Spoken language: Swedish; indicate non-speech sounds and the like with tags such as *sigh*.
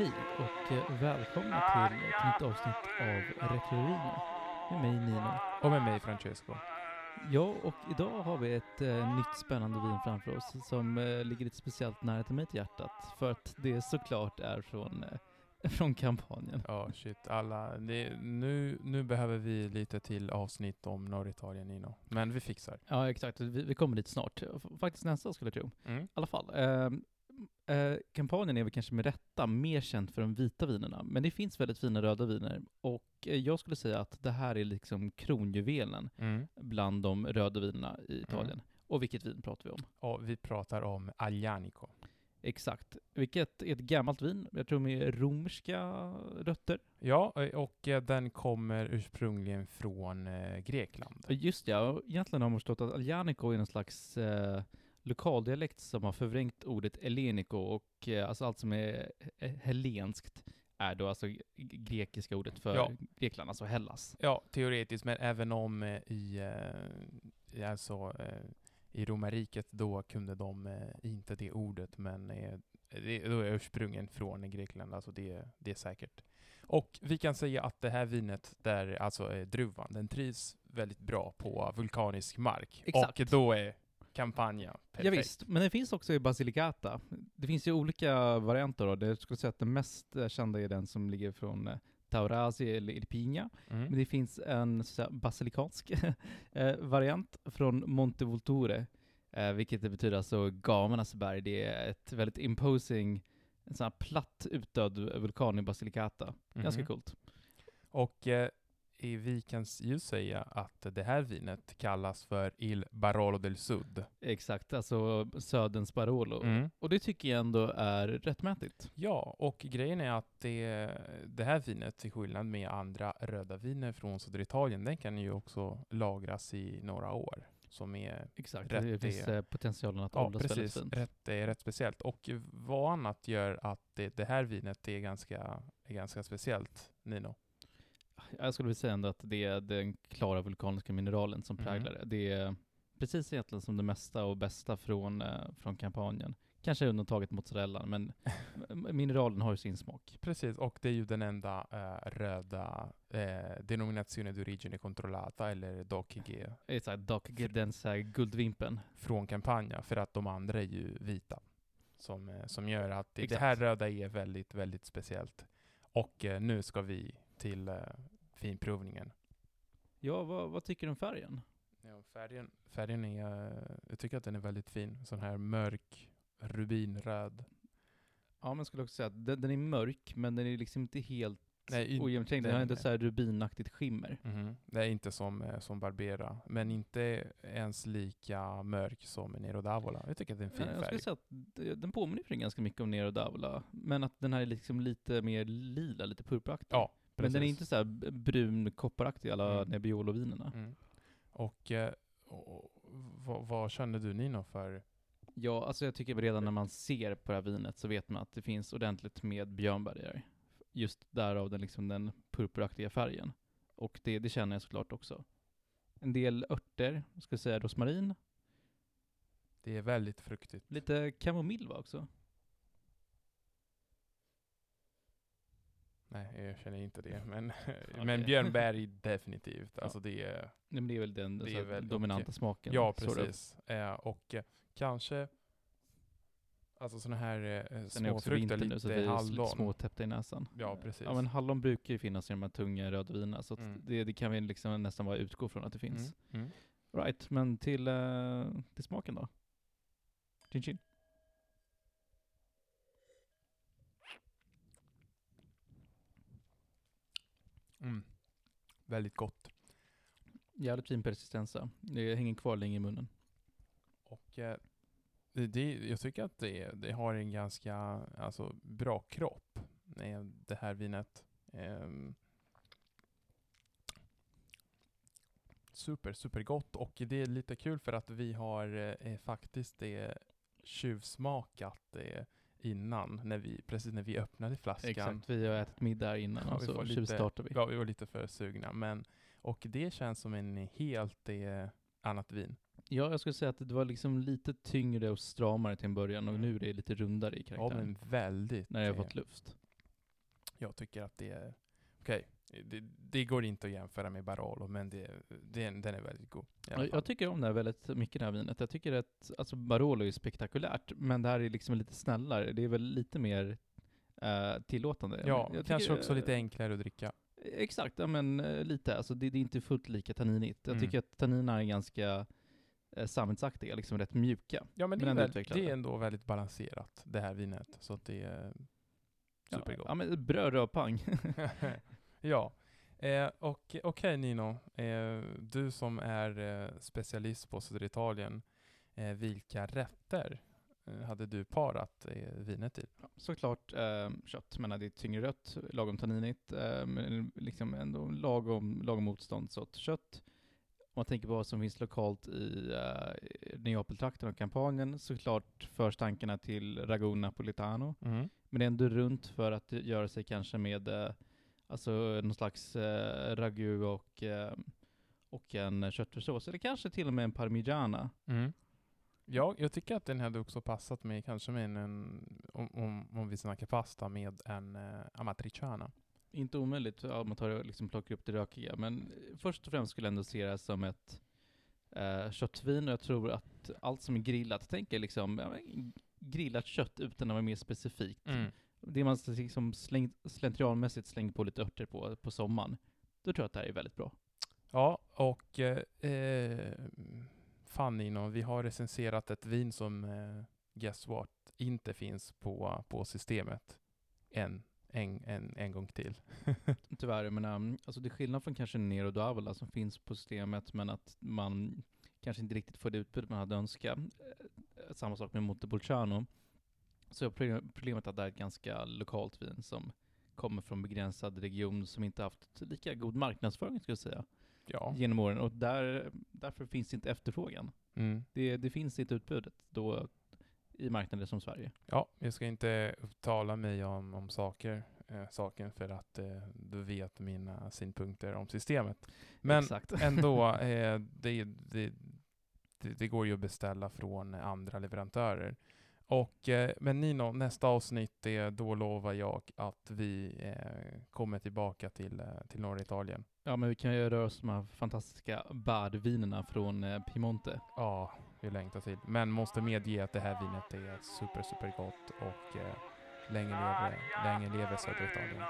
Hej och eh, välkomna till ett nytt avsnitt av Retrorina med mig Nino. Och med mig Francesco. Ja, och idag har vi ett eh, nytt spännande vin framför oss som eh, ligger lite speciellt nära till mitt hjärtat för att det såklart är från, eh, från kampanjen. Ja, oh, shit. Alla. Det, nu, nu behöver vi lite till avsnitt om Norritalien, Nino. Men vi fixar. Ja, exakt. Vi, vi kommer dit snart. Faktiskt nästa skulle jag tro. Mm. I alla fall. Eh, Eh, kampanjen är väl kanske med rätta mer känd för de vita vinerna, men det finns väldigt fina röda viner. Och eh, jag skulle säga att det här är liksom kronjuvelen mm. bland de röda vinerna i Italien. Mm. Och vilket vin pratar vi om? Och vi pratar om Aglianico. Exakt. Vilket är ett gammalt vin, jag tror med romerska rötter. Ja, och eh, den kommer ursprungligen från eh, Grekland. Just ja, egentligen har man förstått att Aglianico är någon slags eh, lokaldialekt som har förvrängt ordet elenico och eh, alltså allt som är hellenskt är då alltså grekiska ordet för ja. Grekland, alltså Hellas. Ja, teoretiskt, men även om eh, i, i alltså i romarriket då kunde de inte det ordet, men det, då är ursprungen från Grekland, alltså det, det är säkert. Och vi kan säga att det här vinet, där alltså druvan, den trivs väldigt bra på vulkanisk mark. Exakt. Och då är Campagna. Perfekt. Ja, visst, men det finns också i Basilicata. Det finns ju olika varianter då. Jag skulle säga att den mest eh, kända är den som ligger från eh, Taurasi eller Irpina. Mm. Men det finns en basilikansk *laughs* eh, variant från Monte Volture, vilket det betyder alltså gamernas berg. Det är ett väldigt imposing, en sån här platt utdöd vulkan i Basilicata. Ganska mm. coolt. Och vi kan ju säga att det här vinet kallas för Il Barolo del Sud. Exakt, alltså Söderns Barolo. Mm. Och det tycker jag ändå är rättmätigt. Ja, och grejen är att det, det här vinet, till skillnad med andra röda viner från södra Italien, den kan ju också lagras i några år. Som är Exakt, rätt, det finns är, potentialen att ja, åldras precis, väldigt fint. Rätt, det är rätt speciellt. Och vad annat gör att det, det här vinet är ganska, är ganska speciellt, Nino? Jag skulle vilja säga ändå att det är den klara vulkaniska mineralen som mm. präglar det. Det är precis egentligen som det mesta och bästa från, eh, från kampanjen. Kanske undantaget mozzarellan, men mineralen har ju sin smak. Precis, och det är ju den enda uh, röda uh, denominazione d'origine controllata, eller DOCG. Exakt, DOCG, den så guldvimpen. Från Campagna, för att de andra är ju vita. Som, uh, som gör att det, det, här röda är väldigt, väldigt speciellt. Och nu ska vi till uh, finprovningen. Ja, vad, vad, tycker du om färgen? Ja, färgen, färgen är, jag tycker att den är väldigt fin. Sån här mörk, rubinröd. Ja, men jag skulle också säga att den, den är mörk, men den är liksom inte helt ogenomtänkt. Den har inte så här rubinaktigt skimmer. Mm. Det är inte som, eh, som Barbera, men inte ens lika mörk som Nero d'Avola. Jag tycker att det är en fin ja, färg. Jag skulle säga att den påminner ganska mycket om Nero d'Avola, men att den här är liksom lite mer lila, lite purpuraktig. Ja, Precis. Men den är inte så här brun kopparaktig alla mm. Nebbiolo-vinerna. Mm. Och, eh, och vad, vad känner du Nino för? Ja, alltså jag tycker redan när man ser på det här vinet så vet man att det finns ordentligt med björnbär i det. Just därav den, liksom den purpuraktiga färgen. Och det, det känner jag såklart också. En del örter, jag skulle säga rosmarin. Det är väldigt fruktigt. Lite kamomill va också? Nej, jag känner inte det. *laughs* Men, okay. men björnbär *laughs* definitivt. Ja. Alltså det är... Nej, men det är väl den det är väl dominanta okay. smaken. Ja, precis. Eh, och eh, kanske Alltså sådana här eh, småfrukter, lite nu, så vi hallon. små täppta i näsan. Ja, precis. Ja, men hallon brukar ju finnas i de här tunga rödvinerna, så mm. det, det, kan vi liksom nästan bara utgå från att det finns. Mm. Mm. Right, men till, uh, till smaken då? Chin chin. Mm. Väldigt gott. Jävligt fin persistensa. Det hänger kvar länge i munnen. Och eh, det, jag tycker att det, det har en ganska alltså, bra kropp, det här vinet. Eh, super, super gott och det är lite kul för att vi har eh, faktiskt det tjuvsmakat eh, innan, när vi, precis när vi öppnade flaskan. Exakt, vi har ätit middag innan ja, och så tjuvstartar vi. Ja, vi var lite för sugna. Men, och det känns som en helt eh, annat vin. Ja, jag skulle säga att det var liksom lite tyngre och stramare till en början och mm. nu är det lite rundare i karaktären. Ja, men väldigt. När jag har fått luft. Jag tycker att det är okej. Okay. Det, det, går inte att jämföra med Barolo, men det, det, den är väldigt god. Jag tycker om det här väldigt mycket, det här vinet. Jag tycker att, alltså Barolo är spektakulärt, men det här är liksom lite snällare. Det är väl lite mer uh, tillåtande. Ja, jag kanske också lite enklare att dricka. Exakt, ja men uh, lite. Alltså det, det, är inte fullt lika tanninigt. Jag mm. tycker att tanninerna är ganska uh, sammetsaktiga, liksom rätt mjuka. Ja, men, men det, är väl, det är ändå väldigt balanserat, det här vinet. Så det är supergott. Ja, ja men bröd, rödpang. *laughs* *laughs* ja. Eh, och okej okay, Nino, eh, du som är eh, specialist på södra Italien, eh, vilka rätter eh, hade du parat eh, vinet till? Ja, såklart eh, kött, men det är tyngre rött, lagom tanninigt, men liksom ändå lagom, lagom motståndsåt kött. Om man tänker på vad som finns lokalt i Neapeltrakten och kampanjen, såklart förs tankarna till ragun napolitano. Mm. Men det är ändå runt för att göra sig kanske med Alltså någon slags eh, ragu och, eh, och en köttfärssås, eller kanske till och med en parmigiana. Mm. Ja, jag tycker att den hade också passat mig, kanske med en, om, om, om vi snackar pasta, med en eh, amatriciana. Inte omöjligt om man tar och liksom plockar upp det rökiga, men först och främst skulle jag ändå se det som ett eh, köttvin, och jag tror att allt som är grillat, tänk er liksom ja, grillat kött utan att vara mer specifikt. Mm det man liksom släng, slentrianmässigt slänger på lite örter på, på sommaren, då tror jag att det här är väldigt bra. Ja, och eh, fan Nino, vi har recenserat ett vin som, eh, guess what, inte finns på, på systemet än. En, en, en gång till. *laughs* Tyvärr, men um, alltså det är skillnad från kanske Nero Davola som finns på systemet, men att man kanske inte riktigt får det utbud man hade önskat. Eh, samma sak med Montepulciano. Så problemet är att det är ett ganska lokalt vin som kommer från begränsad region som inte haft lika god marknadsföring skulle jag säga. Ja. Genom åren. Och där, därför finns inte efterfrågan. Mm. Det, det finns inte utbudet då i marknader som Sverige. Ja, jag ska inte uttala mig om, om saker, eh, saken för att eh, du vet mina synpunkter om systemet. Men *laughs* ändå, *laughs* eh, det, det, det, går ju att beställa från andra leverantörer. Och, eh, men Nino, nästa avsnitt, är, då lovar jag att vi eh, kommer tillbaka till, eh, till norra Italien. Ja, men vi kan ju röra oss med de här bardvinerna från eh, Piemonte. Ja, vi längtar till. Men måste medge att det här vinet är super, super gott och eh, länge leve, länge leve södra Italien.